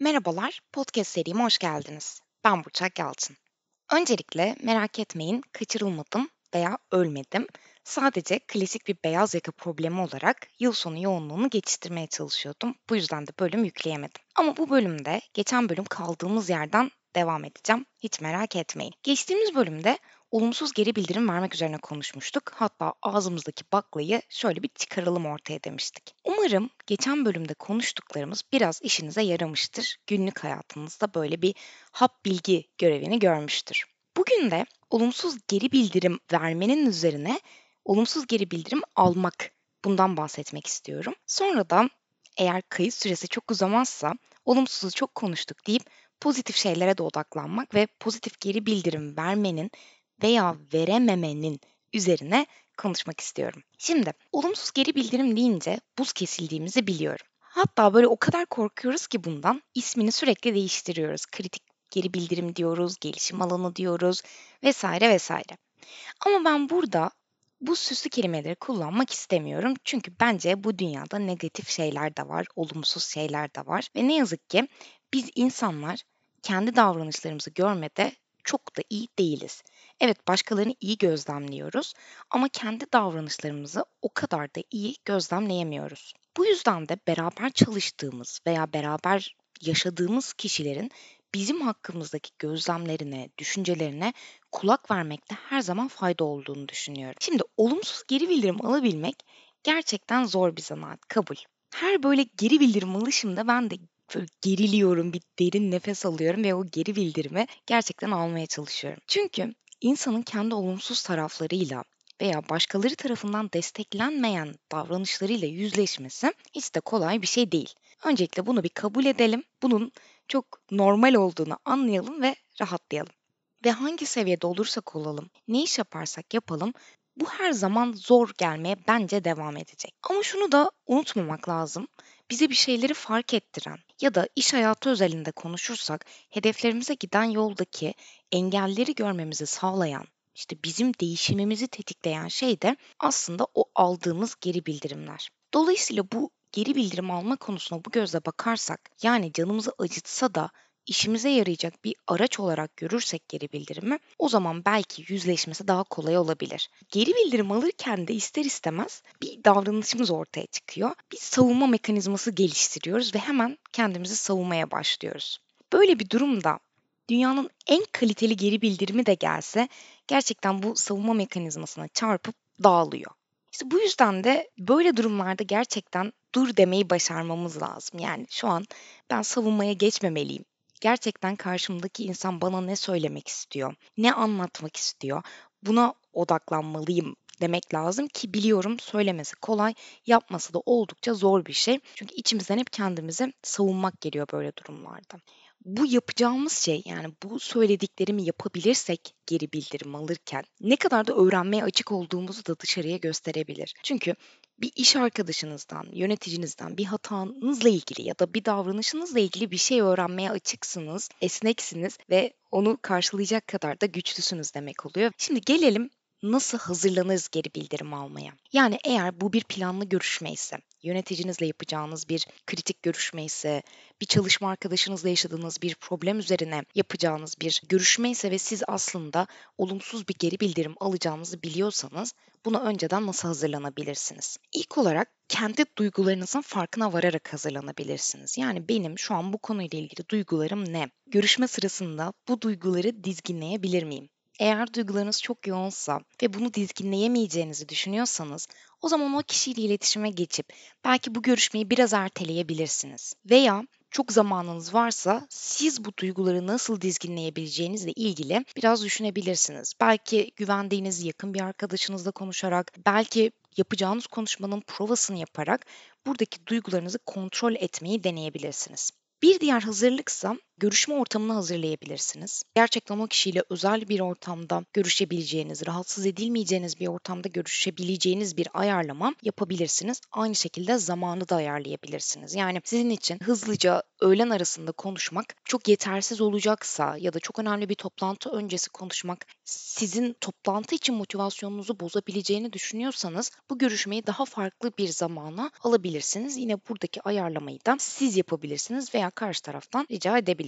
Merhabalar, podcast serime hoş geldiniz. Ben Burçak Yalçın. Öncelikle merak etmeyin, kaçırılmadım veya ölmedim. Sadece klasik bir beyaz yaka problemi olarak yıl sonu yoğunluğunu geçiştirmeye çalışıyordum. Bu yüzden de bölüm yükleyemedim. Ama bu bölümde geçen bölüm kaldığımız yerden devam edeceğim. Hiç merak etmeyin. Geçtiğimiz bölümde olumsuz geri bildirim vermek üzerine konuşmuştuk. Hatta ağzımızdaki baklayı şöyle bir çıkaralım ortaya demiştik. Umarım geçen bölümde konuştuklarımız biraz işinize yaramıştır. Günlük hayatınızda böyle bir hap bilgi görevini görmüştür. Bugün de olumsuz geri bildirim vermenin üzerine olumsuz geri bildirim almak bundan bahsetmek istiyorum. Sonra da eğer kayıt süresi çok uzamazsa olumsuzu çok konuştuk deyip pozitif şeylere de odaklanmak ve pozitif geri bildirim vermenin veya verememenin üzerine konuşmak istiyorum. Şimdi olumsuz geri bildirim deyince buz kesildiğimizi biliyorum. Hatta böyle o kadar korkuyoruz ki bundan ismini sürekli değiştiriyoruz. Kritik geri bildirim diyoruz, gelişim alanı diyoruz vesaire vesaire. Ama ben burada bu süslü kelimeleri kullanmak istemiyorum. Çünkü bence bu dünyada negatif şeyler de var, olumsuz şeyler de var. Ve ne yazık ki biz insanlar kendi davranışlarımızı görmede çok da iyi değiliz. Evet başkalarını iyi gözlemliyoruz ama kendi davranışlarımızı o kadar da iyi gözlemleyemiyoruz. Bu yüzden de beraber çalıştığımız veya beraber yaşadığımız kişilerin bizim hakkımızdaki gözlemlerine, düşüncelerine kulak vermekte her zaman fayda olduğunu düşünüyorum. Şimdi olumsuz geri bildirim alabilmek gerçekten zor bir zanaat, kabul. Her böyle geri bildirim alışımda ben de böyle geriliyorum, bir derin nefes alıyorum ve o geri bildirimi gerçekten almaya çalışıyorum. Çünkü insanın kendi olumsuz taraflarıyla veya başkaları tarafından desteklenmeyen davranışlarıyla yüzleşmesi hiç de kolay bir şey değil. Öncelikle bunu bir kabul edelim. Bunun çok normal olduğunu anlayalım ve rahatlayalım. Ve hangi seviyede olursak olalım, ne iş yaparsak yapalım bu her zaman zor gelmeye bence devam edecek. Ama şunu da unutmamak lazım. Bize bir şeyleri fark ettiren ya da iş hayatı özelinde konuşursak hedeflerimize giden yoldaki engelleri görmemizi sağlayan işte bizim değişimimizi tetikleyen şey de aslında o aldığımız geri bildirimler. Dolayısıyla bu geri bildirim alma konusuna bu gözle bakarsak yani canımızı acıtsa da işimize yarayacak bir araç olarak görürsek geri bildirimi o zaman belki yüzleşmesi daha kolay olabilir. Geri bildirim alırken de ister istemez bir davranışımız ortaya çıkıyor. Bir savunma mekanizması geliştiriyoruz ve hemen kendimizi savunmaya başlıyoruz. Böyle bir durumda dünyanın en kaliteli geri bildirimi de gelse gerçekten bu savunma mekanizmasına çarpıp dağılıyor. İşte bu yüzden de böyle durumlarda gerçekten dur demeyi başarmamız lazım. Yani şu an ben savunmaya geçmemeliyim. Gerçekten karşımdaki insan bana ne söylemek istiyor, ne anlatmak istiyor. Buna odaklanmalıyım demek lazım ki biliyorum söylemesi kolay, yapması da oldukça zor bir şey. Çünkü içimizden hep kendimizi savunmak geliyor böyle durumlarda bu yapacağımız şey yani bu söylediklerimi yapabilirsek geri bildirim alırken ne kadar da öğrenmeye açık olduğumuzu da dışarıya gösterebilir. Çünkü bir iş arkadaşınızdan, yöneticinizden bir hatanızla ilgili ya da bir davranışınızla ilgili bir şey öğrenmeye açıksınız, esneksiniz ve onu karşılayacak kadar da güçlüsünüz demek oluyor. Şimdi gelelim nasıl hazırlanırız geri bildirim almaya? Yani eğer bu bir planlı görüşme ise, yöneticinizle yapacağınız bir kritik görüşme ise, bir çalışma arkadaşınızla yaşadığınız bir problem üzerine yapacağınız bir görüşme ise ve siz aslında olumsuz bir geri bildirim alacağınızı biliyorsanız buna önceden nasıl hazırlanabilirsiniz? İlk olarak kendi duygularınızın farkına vararak hazırlanabilirsiniz. Yani benim şu an bu konuyla ilgili duygularım ne? Görüşme sırasında bu duyguları dizginleyebilir miyim? Eğer duygularınız çok yoğunsa ve bunu dizginleyemeyeceğinizi düşünüyorsanız o zaman o kişiyle iletişime geçip belki bu görüşmeyi biraz erteleyebilirsiniz. Veya çok zamanınız varsa siz bu duyguları nasıl dizginleyebileceğinizle ilgili biraz düşünebilirsiniz. Belki güvendiğiniz yakın bir arkadaşınızla konuşarak, belki yapacağınız konuşmanın provasını yaparak buradaki duygularınızı kontrol etmeyi deneyebilirsiniz. Bir diğer hazırlıksa görüşme ortamını hazırlayabilirsiniz. Gerçekten o kişiyle özel bir ortamda görüşebileceğiniz, rahatsız edilmeyeceğiniz bir ortamda görüşebileceğiniz bir ayarlama yapabilirsiniz. Aynı şekilde zamanı da ayarlayabilirsiniz. Yani sizin için hızlıca öğlen arasında konuşmak çok yetersiz olacaksa ya da çok önemli bir toplantı öncesi konuşmak sizin toplantı için motivasyonunuzu bozabileceğini düşünüyorsanız bu görüşmeyi daha farklı bir zamana alabilirsiniz. Yine buradaki ayarlamayı da siz yapabilirsiniz veya karşı taraftan rica edebilirsiniz.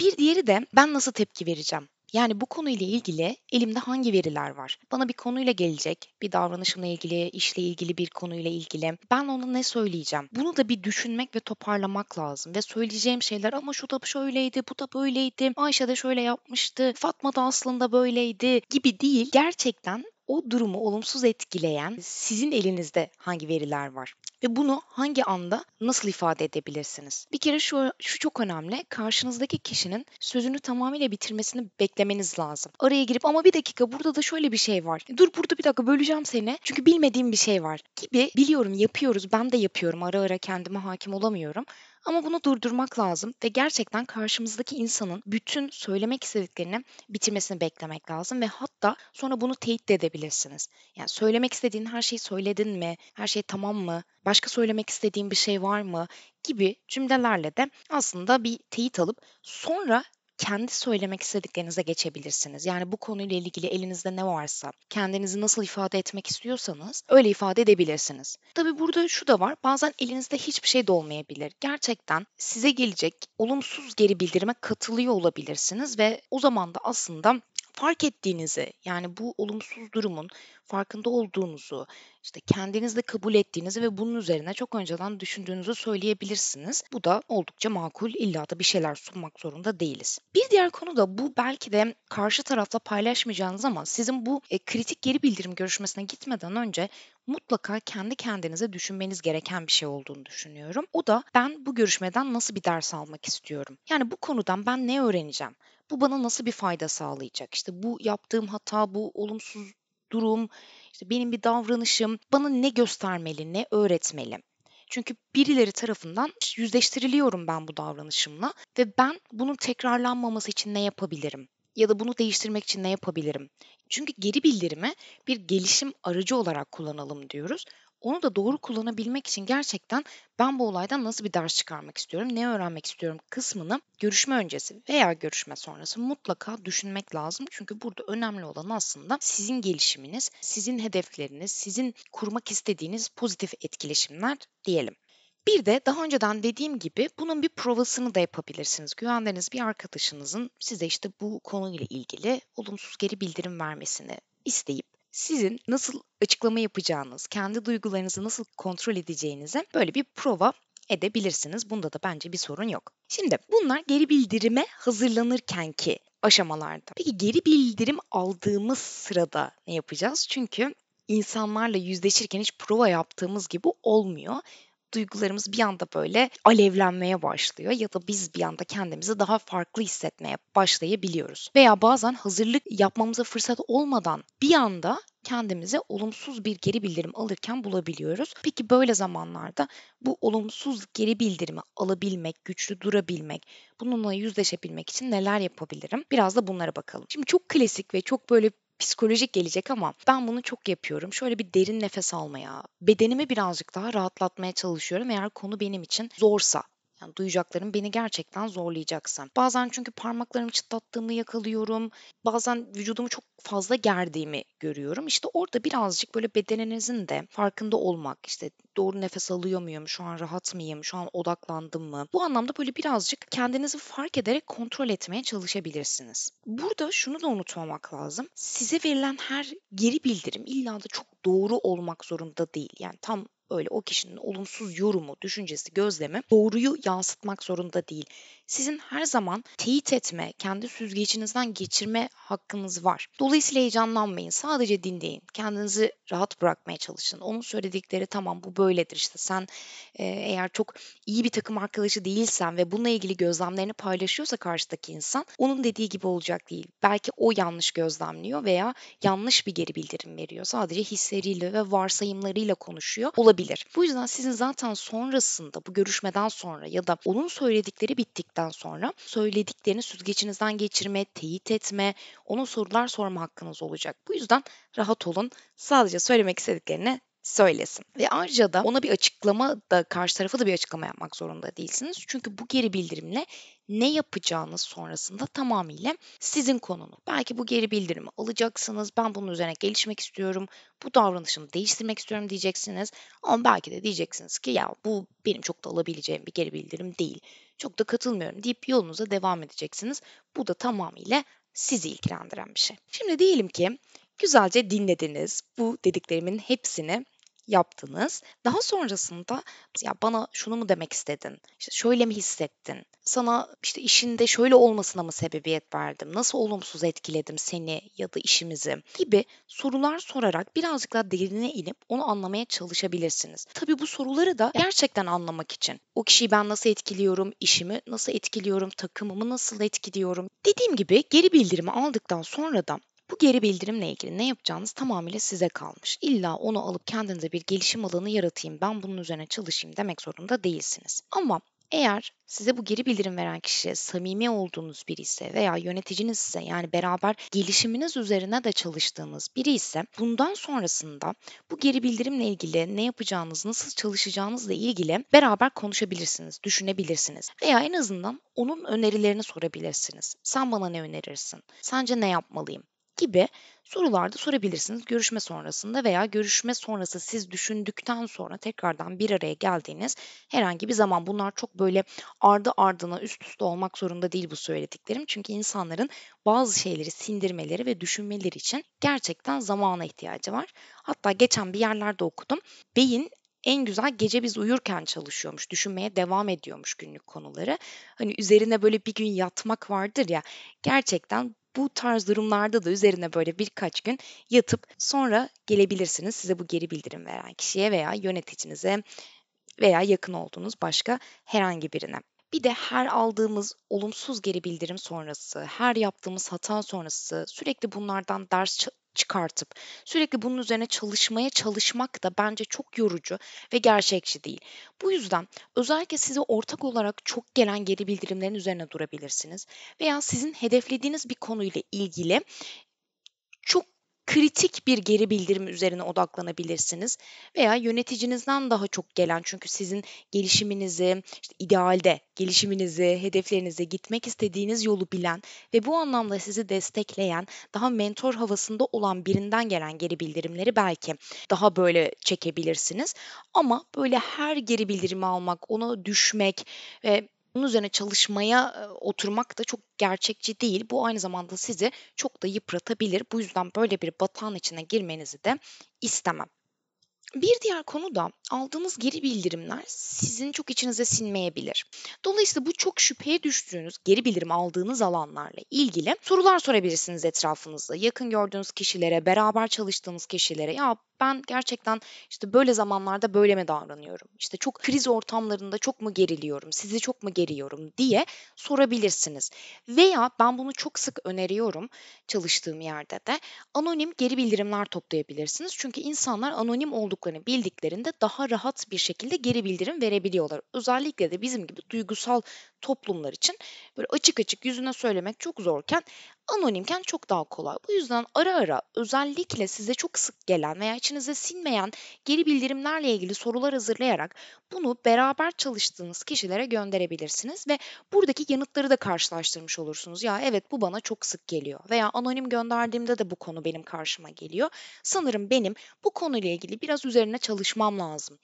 Bir diğeri de ben nasıl tepki vereceğim? Yani bu konuyla ilgili elimde hangi veriler var? Bana bir konuyla gelecek, bir davranışımla ilgili, işle ilgili bir konuyla ilgili. Ben ona ne söyleyeceğim? Bunu da bir düşünmek ve toparlamak lazım. Ve söyleyeceğim şeyler ama şu da şöyleydi, bu da böyleydi, Ayşe de şöyle yapmıştı, Fatma da aslında böyleydi gibi değil. Gerçekten o durumu olumsuz etkileyen sizin elinizde hangi veriler var? Ve bunu hangi anda nasıl ifade edebilirsiniz? Bir kere şu, şu çok önemli. Karşınızdaki kişinin sözünü tamamıyla bitirmesini beklemeniz lazım. Araya girip ama bir dakika burada da şöyle bir şey var. Dur burada bir dakika böleceğim seni. Çünkü bilmediğim bir şey var gibi biliyorum yapıyoruz. Ben de yapıyorum. Ara ara kendime hakim olamıyorum. Ama bunu durdurmak lazım ve gerçekten karşımızdaki insanın bütün söylemek istediklerini bitirmesini beklemek lazım ve hatta sonra bunu teyit de edebilirsiniz. Yani söylemek istediğin her şeyi söyledin mi? Her şey tamam mı? Başka söylemek istediğin bir şey var mı? gibi cümlelerle de aslında bir teyit alıp sonra kendi söylemek istediklerinize geçebilirsiniz. Yani bu konuyla ilgili elinizde ne varsa, kendinizi nasıl ifade etmek istiyorsanız öyle ifade edebilirsiniz. Tabii burada şu da var. Bazen elinizde hiçbir şey de olmayabilir. Gerçekten size gelecek olumsuz geri bildirime katılıyor olabilirsiniz ve o zaman da aslında fark ettiğinizi yani bu olumsuz durumun farkında olduğunuzu, işte kendinizde kabul ettiğinizi ve bunun üzerine çok önceden düşündüğünüzü söyleyebilirsiniz. Bu da oldukça makul. İlla da bir şeyler sunmak zorunda değiliz. Bir diğer konu da bu belki de karşı tarafla paylaşmayacağınız ama sizin bu e, kritik geri bildirim görüşmesine gitmeden önce mutlaka kendi kendinize düşünmeniz gereken bir şey olduğunu düşünüyorum. O da ben bu görüşmeden nasıl bir ders almak istiyorum? Yani bu konudan ben ne öğreneceğim? Bu bana nasıl bir fayda sağlayacak? İşte bu yaptığım hata, bu olumsuz durum, işte benim bir davranışım bana ne göstermeli, ne öğretmeli? Çünkü birileri tarafından yüzleştiriliyorum ben bu davranışımla ve ben bunun tekrarlanmaması için ne yapabilirim? Ya da bunu değiştirmek için ne yapabilirim? Çünkü geri bildirimi bir gelişim aracı olarak kullanalım diyoruz. Onu da doğru kullanabilmek için gerçekten ben bu olaydan nasıl bir ders çıkarmak istiyorum, ne öğrenmek istiyorum kısmını görüşme öncesi veya görüşme sonrası mutlaka düşünmek lazım. Çünkü burada önemli olan aslında sizin gelişiminiz, sizin hedefleriniz, sizin kurmak istediğiniz pozitif etkileşimler diyelim. Bir de daha önceden dediğim gibi bunun bir provasını da yapabilirsiniz. Güvendiğiniz bir arkadaşınızın size işte bu konuyla ilgili olumsuz geri bildirim vermesini isteyip sizin nasıl açıklama yapacağınız, kendi duygularınızı nasıl kontrol edeceğinize böyle bir prova edebilirsiniz. Bunda da bence bir sorun yok. Şimdi bunlar geri bildirime hazırlanırken ki aşamalarda. Peki geri bildirim aldığımız sırada ne yapacağız? Çünkü insanlarla yüzleşirken hiç prova yaptığımız gibi olmuyor duygularımız bir anda böyle alevlenmeye başlıyor ya da biz bir anda kendimizi daha farklı hissetmeye başlayabiliyoruz. Veya bazen hazırlık yapmamıza fırsat olmadan bir anda kendimize olumsuz bir geri bildirim alırken bulabiliyoruz. Peki böyle zamanlarda bu olumsuz geri bildirimi alabilmek, güçlü durabilmek, bununla yüzleşebilmek için neler yapabilirim? Biraz da bunlara bakalım. Şimdi çok klasik ve çok böyle psikolojik gelecek ama ben bunu çok yapıyorum. Şöyle bir derin nefes almaya, bedenimi birazcık daha rahatlatmaya çalışıyorum eğer konu benim için zorsa. Yani duyacaklarım beni gerçekten zorlayacaksa. Bazen çünkü parmaklarımı çıtlattığımı yakalıyorum. Bazen vücudumu çok fazla gerdiğimi görüyorum. İşte orada birazcık böyle bedeninizin de farkında olmak, işte doğru nefes alıyor muyum, şu an rahat mıyım, şu an odaklandım mı? Bu anlamda böyle birazcık kendinizi fark ederek kontrol etmeye çalışabilirsiniz. Burada şunu da unutmamak lazım. Size verilen her geri bildirim illa da çok doğru olmak zorunda değil. Yani tam öyle o kişinin olumsuz yorumu, düşüncesi, gözlemi doğruyu yansıtmak zorunda değil. Sizin her zaman teyit etme, kendi süzgecinizden geçirme hakkınız var. Dolayısıyla heyecanlanmayın. Sadece dinleyin. Kendinizi rahat bırakmaya çalışın. Onun söyledikleri tamam bu böyledir işte sen e, eğer çok iyi bir takım arkadaşı değilsen ve bununla ilgili gözlemlerini paylaşıyorsa karşıdaki insan onun dediği gibi olacak değil. Belki o yanlış gözlemliyor veya yanlış bir geri bildirim veriyor. Sadece hisleriyle ve varsayımlarıyla konuşuyor olabilir. Bu yüzden sizin zaten sonrasında bu görüşmeden sonra ya da onun söyledikleri bittikten sonra söylediklerini süzgecinizden geçirme, teyit etme, onun sorular sorma hakkınız olacak. Bu yüzden rahat olun. Sadece söylemek istediklerini söylesin. Ve ayrıca da ona bir açıklama da karşı tarafa da bir açıklama yapmak zorunda değilsiniz. Çünkü bu geri bildirimle ne yapacağınız sonrasında tamamıyla sizin konunu. Belki bu geri bildirimi alacaksınız. Ben bunun üzerine gelişmek istiyorum. Bu davranışımı değiştirmek istiyorum diyeceksiniz. Ama belki de diyeceksiniz ki ya bu benim çok da alabileceğim bir geri bildirim değil. çok da katılmıyorum deyip yolunuza devam edeceksiniz. Bu da tamamıyla sizi ilgilendiren bir şey. Şimdi diyelim ki güzelce dinlediniz. Bu dediklerimin hepsini yaptınız. Daha sonrasında ya bana şunu mu demek istedin? İşte şöyle mi hissettin? Sana işte işinde şöyle olmasına mı sebebiyet verdim? Nasıl olumsuz etkiledim seni ya da işimizi gibi sorular sorarak birazcık daha derine inip onu anlamaya çalışabilirsiniz. Tabii bu soruları da gerçekten anlamak için. O kişiyi ben nasıl etkiliyorum, işimi nasıl etkiliyorum, takımımı nasıl etkiliyorum? Dediğim gibi geri bildirimi aldıktan sonra da bu geri bildirimle ilgili ne yapacağınız tamamıyla size kalmış. İlla onu alıp kendinize bir gelişim alanı yaratayım, ben bunun üzerine çalışayım demek zorunda değilsiniz. Ama eğer size bu geri bildirim veren kişi samimi olduğunuz biri ise veya yöneticiniz ise yani beraber gelişiminiz üzerine de çalıştığınız biri ise bundan sonrasında bu geri bildirimle ilgili ne yapacağınız, nasıl çalışacağınızla ilgili beraber konuşabilirsiniz, düşünebilirsiniz. Veya en azından onun önerilerini sorabilirsiniz. Sen bana ne önerirsin? Sence ne yapmalıyım? Gibi sorular da sorabilirsiniz görüşme sonrasında veya görüşme sonrası siz düşündükten sonra tekrardan bir araya geldiğiniz herhangi bir zaman. Bunlar çok böyle ardı ardına üst üste olmak zorunda değil bu söylediklerim. Çünkü insanların bazı şeyleri sindirmeleri ve düşünmeleri için gerçekten zamana ihtiyacı var. Hatta geçen bir yerlerde okudum. Beyin en güzel gece biz uyurken çalışıyormuş, düşünmeye devam ediyormuş günlük konuları. Hani üzerine böyle bir gün yatmak vardır ya, gerçekten bu tarz durumlarda da üzerine böyle birkaç gün yatıp sonra gelebilirsiniz size bu geri bildirim veren kişiye veya yöneticinize veya yakın olduğunuz başka herhangi birine. Bir de her aldığımız olumsuz geri bildirim sonrası, her yaptığımız hata sonrası sürekli bunlardan ders çıkartıp sürekli bunun üzerine çalışmaya çalışmak da bence çok yorucu ve gerçekçi değil. Bu yüzden özellikle size ortak olarak çok gelen geri bildirimlerin üzerine durabilirsiniz veya sizin hedeflediğiniz bir konuyla ilgili çok kritik bir geri bildirim üzerine odaklanabilirsiniz veya yöneticinizden daha çok gelen çünkü sizin gelişiminizi, işte idealde gelişiminizi, hedeflerinize gitmek istediğiniz yolu bilen ve bu anlamda sizi destekleyen, daha mentor havasında olan birinden gelen geri bildirimleri belki daha böyle çekebilirsiniz. Ama böyle her geri bildirimi almak, ona düşmek ve bunun üzerine çalışmaya oturmak da çok gerçekçi değil. Bu aynı zamanda sizi çok da yıpratabilir. Bu yüzden böyle bir batağın içine girmenizi de istemem. Bir diğer konu da aldığınız geri bildirimler sizin çok içinize sinmeyebilir. Dolayısıyla bu çok şüpheye düştüğünüz geri bildirim aldığınız alanlarla ilgili sorular sorabilirsiniz etrafınızda. Yakın gördüğünüz kişilere, beraber çalıştığınız kişilere ya ben gerçekten işte böyle zamanlarda böyle mi davranıyorum? İşte çok kriz ortamlarında çok mu geriliyorum? Sizi çok mu geriyorum diye sorabilirsiniz. Veya ben bunu çok sık öneriyorum çalıştığım yerde de anonim geri bildirimler toplayabilirsiniz. Çünkü insanlar anonim olduklarını bildiklerinde daha rahat bir şekilde geri bildirim verebiliyorlar. Özellikle de bizim gibi duygusal toplumlar için böyle açık açık yüzüne söylemek çok zorken anonimken çok daha kolay. Bu yüzden ara ara özellikle size çok sık gelen veya içinize sinmeyen geri bildirimlerle ilgili sorular hazırlayarak bunu beraber çalıştığınız kişilere gönderebilirsiniz ve buradaki yanıtları da karşılaştırmış olursunuz. Ya evet bu bana çok sık geliyor veya anonim gönderdiğimde de bu konu benim karşıma geliyor. Sanırım benim bu konuyla ilgili biraz üzerine çalışmam lazım.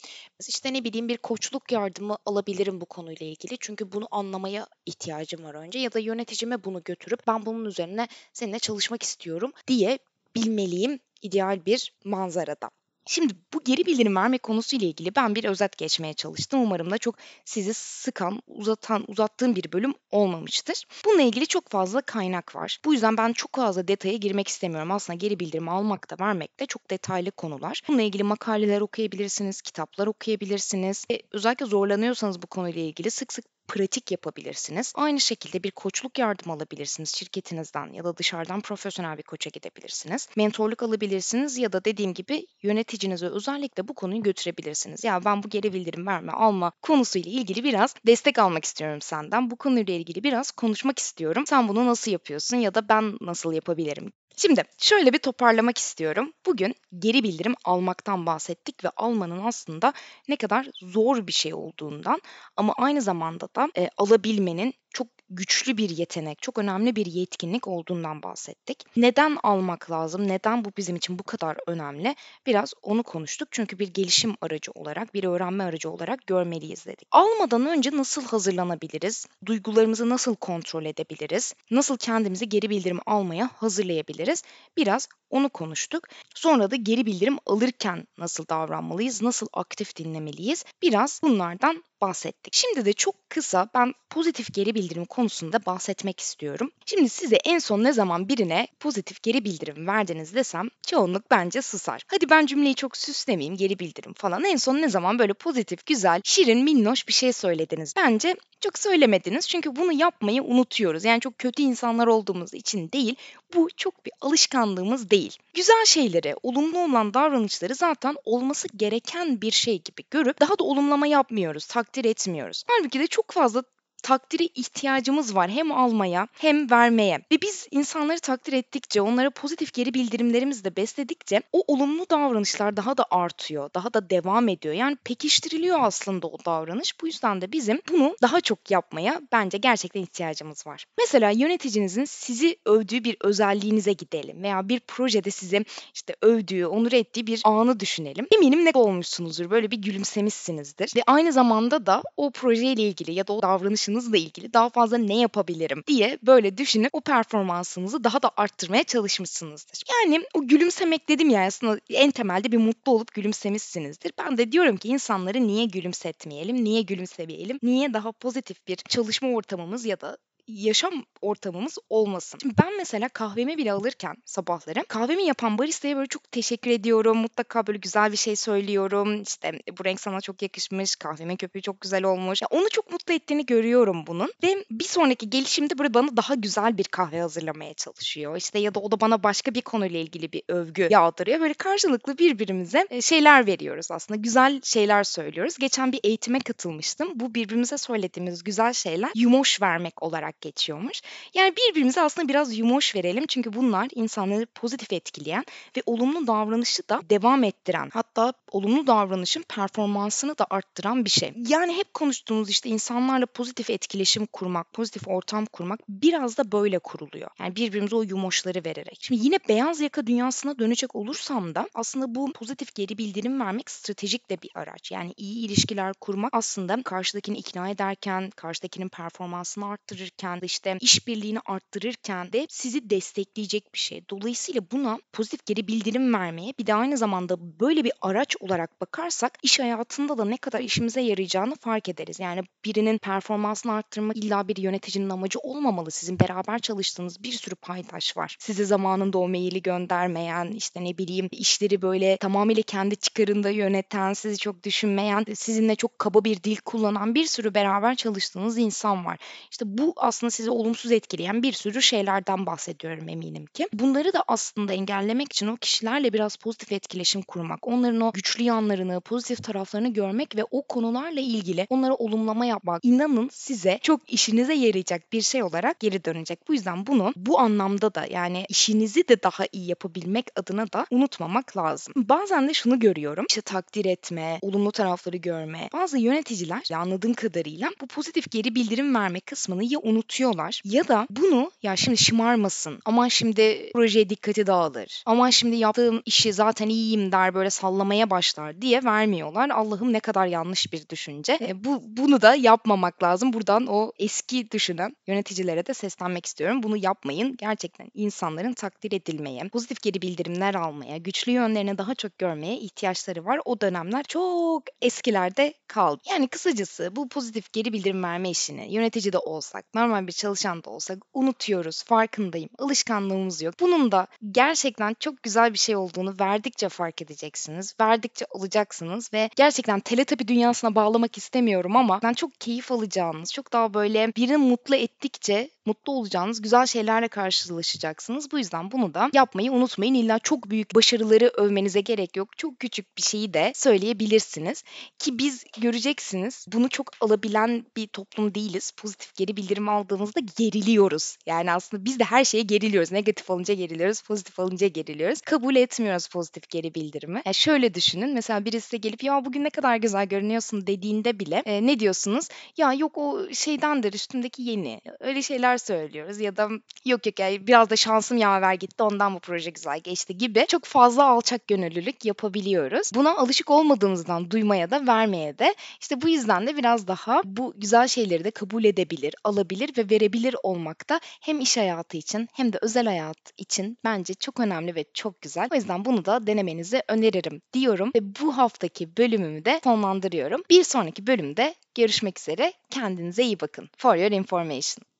İşte ne bileyim bir koçluk yardımı alabilirim bu konuyla ilgili. Çünkü bunu anlamaya ihtiyacım var önce ya da yöneticime bunu götürüp ben bunun üzerine seninle çalışmak istiyorum diye bilmeliyim ideal bir manzarada. Şimdi bu geri bildirim verme konusuyla ilgili ben bir özet geçmeye çalıştım. Umarım da çok sizi sıkan, uzatan, uzattığım bir bölüm olmamıştır. Bununla ilgili çok fazla kaynak var. Bu yüzden ben çok fazla detaya girmek istemiyorum. Aslında geri bildirim almak da vermek de çok detaylı konular. Bununla ilgili makaleler okuyabilirsiniz, kitaplar okuyabilirsiniz. E, özellikle zorlanıyorsanız bu konuyla ilgili sık sık pratik yapabilirsiniz. Aynı şekilde bir koçluk yardım alabilirsiniz şirketinizden ya da dışarıdan profesyonel bir koça gidebilirsiniz. Mentorluk alabilirsiniz ya da dediğim gibi yöneticinize özellikle bu konuyu götürebilirsiniz. Ya ben bu geri bildirim verme alma konusuyla ilgili biraz destek almak istiyorum senden. Bu konuyla ilgili biraz konuşmak istiyorum. Sen bunu nasıl yapıyorsun ya da ben nasıl yapabilirim Şimdi şöyle bir toparlamak istiyorum. Bugün geri bildirim almaktan bahsettik ve almanın aslında ne kadar zor bir şey olduğundan ama aynı zamanda da e, alabilmenin çok güçlü bir yetenek, çok önemli bir yetkinlik olduğundan bahsettik. Neden almak lazım? Neden bu bizim için bu kadar önemli? Biraz onu konuştuk. Çünkü bir gelişim aracı olarak, bir öğrenme aracı olarak görmeliyiz dedik. Almadan önce nasıl hazırlanabiliriz? Duygularımızı nasıl kontrol edebiliriz? Nasıl kendimizi geri bildirim almaya hazırlayabiliriz? Biraz onu konuştuk. Sonra da geri bildirim alırken nasıl davranmalıyız, nasıl aktif dinlemeliyiz? Biraz bunlardan bahsettik. Şimdi de çok kısa ben pozitif geri bildirim konusunda bahsetmek istiyorum. Şimdi size en son ne zaman birine pozitif geri bildirim verdiniz desem çoğunluk bence susar. Hadi ben cümleyi çok süslemeyeyim geri bildirim falan. En son ne zaman böyle pozitif, güzel, şirin, minnoş bir şey söylediniz? Bence çok söylemediniz çünkü bunu yapmayı unutuyoruz. Yani çok kötü insanlar olduğumuz için değil, bu çok bir alışkanlığımız değil. Güzel şeyleri, olumlu olan davranışları zaten olması gereken bir şey gibi görüp daha da olumlama yapmıyoruz, takdir etmiyoruz. Halbuki de çok fazla takdire ihtiyacımız var hem almaya hem vermeye. Ve biz insanları takdir ettikçe, onlara pozitif geri bildirimlerimizi de besledikçe o olumlu davranışlar daha da artıyor, daha da devam ediyor. Yani pekiştiriliyor aslında o davranış. Bu yüzden de bizim bunu daha çok yapmaya bence gerçekten ihtiyacımız var. Mesela yöneticinizin sizi övdüğü bir özelliğinize gidelim veya bir projede sizi işte övdüğü, onur ettiği bir anı düşünelim. Eminim ne olmuşsunuzdur, böyle bir gülümsemişsinizdir ve aynı zamanda da o projeyle ilgili ya da o davranışınız hayatınızla ilgili daha fazla ne yapabilirim diye böyle düşünüp o performansınızı daha da arttırmaya çalışmışsınızdır. Yani o gülümsemek dedim ya aslında en temelde bir mutlu olup gülümsemişsinizdir. Ben de diyorum ki insanları niye gülümsetmeyelim, niye gülümsemeyelim, niye daha pozitif bir çalışma ortamımız ya da yaşam ortamımız olmasın. Şimdi ben mesela kahvemi bile alırken sabahları kahvemi yapan baristaya böyle çok teşekkür ediyorum. Mutlaka böyle güzel bir şey söylüyorum. İşte bu renk sana çok yakışmış. Kahvemin köpüğü çok güzel olmuş. Ya onu çok mutlu ettiğini görüyorum bunun. Ve bir sonraki gelişimde böyle bana daha güzel bir kahve hazırlamaya çalışıyor. İşte ya da o da bana başka bir konuyla ilgili bir övgü yağdırıyor. Böyle karşılıklı birbirimize e, şeyler veriyoruz aslında. Güzel şeyler söylüyoruz. Geçen bir eğitime katılmıştım. Bu birbirimize söylediğimiz güzel şeyler yumoş vermek olarak olarak geçiyormuş. Yani birbirimize aslında biraz yumoş verelim çünkü bunlar insanları pozitif etkileyen ve olumlu davranışı da devam ettiren hatta olumlu davranışın performansını da arttıran bir şey. Yani hep konuştuğumuz işte insanlarla pozitif etkileşim kurmak, pozitif ortam kurmak biraz da böyle kuruluyor. Yani birbirimize o yumoşları vererek. Şimdi yine beyaz yaka dünyasına dönecek olursam da aslında bu pozitif geri bildirim vermek stratejik de bir araç. Yani iyi ilişkiler kurmak aslında karşıdakini ikna ederken, karşıdakinin performansını arttırırken ederken de işte işbirliğini arttırırken de sizi destekleyecek bir şey. Dolayısıyla buna pozitif geri bildirim vermeye bir de aynı zamanda böyle bir araç olarak bakarsak iş hayatında da ne kadar işimize yarayacağını fark ederiz. Yani birinin performansını arttırmak illa bir yöneticinin amacı olmamalı. Sizin beraber çalıştığınız bir sürü paydaş var. Sizi zamanında o maili göndermeyen, işte ne bileyim işleri böyle tamamıyla kendi çıkarında yöneten, sizi çok düşünmeyen, sizinle çok kaba bir dil kullanan bir sürü beraber çalıştığınız insan var. İşte bu aslında aslında sizi olumsuz etkileyen bir sürü şeylerden bahsediyorum eminim ki. Bunları da aslında engellemek için o kişilerle biraz pozitif etkileşim kurmak, onların o güçlü yanlarını, pozitif taraflarını görmek ve o konularla ilgili onlara olumlama yapmak inanın size çok işinize yarayacak bir şey olarak geri dönecek. Bu yüzden bunu bu anlamda da yani işinizi de daha iyi yapabilmek adına da unutmamak lazım. Bazen de şunu görüyorum. İşte takdir etme, olumlu tarafları görme. Bazı yöneticiler anladığım kadarıyla bu pozitif geri bildirim verme kısmını ya unut unutuyorlar ya da bunu ya şimdi şımarmasın aman şimdi projeye dikkati dağılır aman şimdi yaptığım işi zaten iyiyim der böyle sallamaya başlar diye vermiyorlar. Allah'ım ne kadar yanlış bir düşünce. E, bu bunu da yapmamak lazım. Buradan o eski düşünen yöneticilere de seslenmek istiyorum. Bunu yapmayın. Gerçekten insanların takdir edilmeye, pozitif geri bildirimler almaya, güçlü yönlerini daha çok görmeye ihtiyaçları var. O dönemler çok eskilerde kaldı. Yani kısacası bu pozitif geri bildirim verme işini yönetici de olsak, normal bir çalışan da olsak unutuyoruz. Farkındayım. Alışkanlığımız yok. Bunun da gerçekten çok güzel bir şey olduğunu verdikçe fark edeceksiniz. Verdikçe alacaksınız ve gerçekten teletabi dünyasına bağlamak istemiyorum ama ben çok keyif alacağınız, çok daha böyle birini mutlu ettikçe mutlu olacağınız güzel şeylerle karşılaşacaksınız. Bu yüzden bunu da yapmayı unutmayın. İlla çok büyük başarıları övmenize gerek yok. Çok küçük bir şeyi de söyleyebilirsiniz. Ki biz göreceksiniz bunu çok alabilen bir toplum değiliz. Pozitif geri bildirim aldığımızda geriliyoruz. Yani aslında biz de her şeye geriliyoruz. Negatif alınca geriliyoruz, pozitif alınca geriliyoruz. Kabul etmiyoruz pozitif geri bildirimi. Yani şöyle düşünün. Mesela birisi de gelip ya bugün ne kadar güzel görünüyorsun dediğinde bile e, ne diyorsunuz? Ya yok o şeydendir üstündeki yeni. Öyle şeyler söylüyoruz ya da yok yok ya biraz da şansım yaver gitti ondan bu proje güzel geçti gibi çok fazla alçak gönüllülük yapabiliyoruz. Buna alışık olmadığımızdan duymaya da vermeye de işte bu yüzden de biraz daha bu güzel şeyleri de kabul edebilir, alabilir ve verebilir olmak da hem iş hayatı için hem de özel hayat için bence çok önemli ve çok güzel. O yüzden bunu da denemenizi öneririm diyorum ve bu haftaki bölümümü de sonlandırıyorum. Bir sonraki bölümde görüşmek üzere. Kendinize iyi bakın. For your information.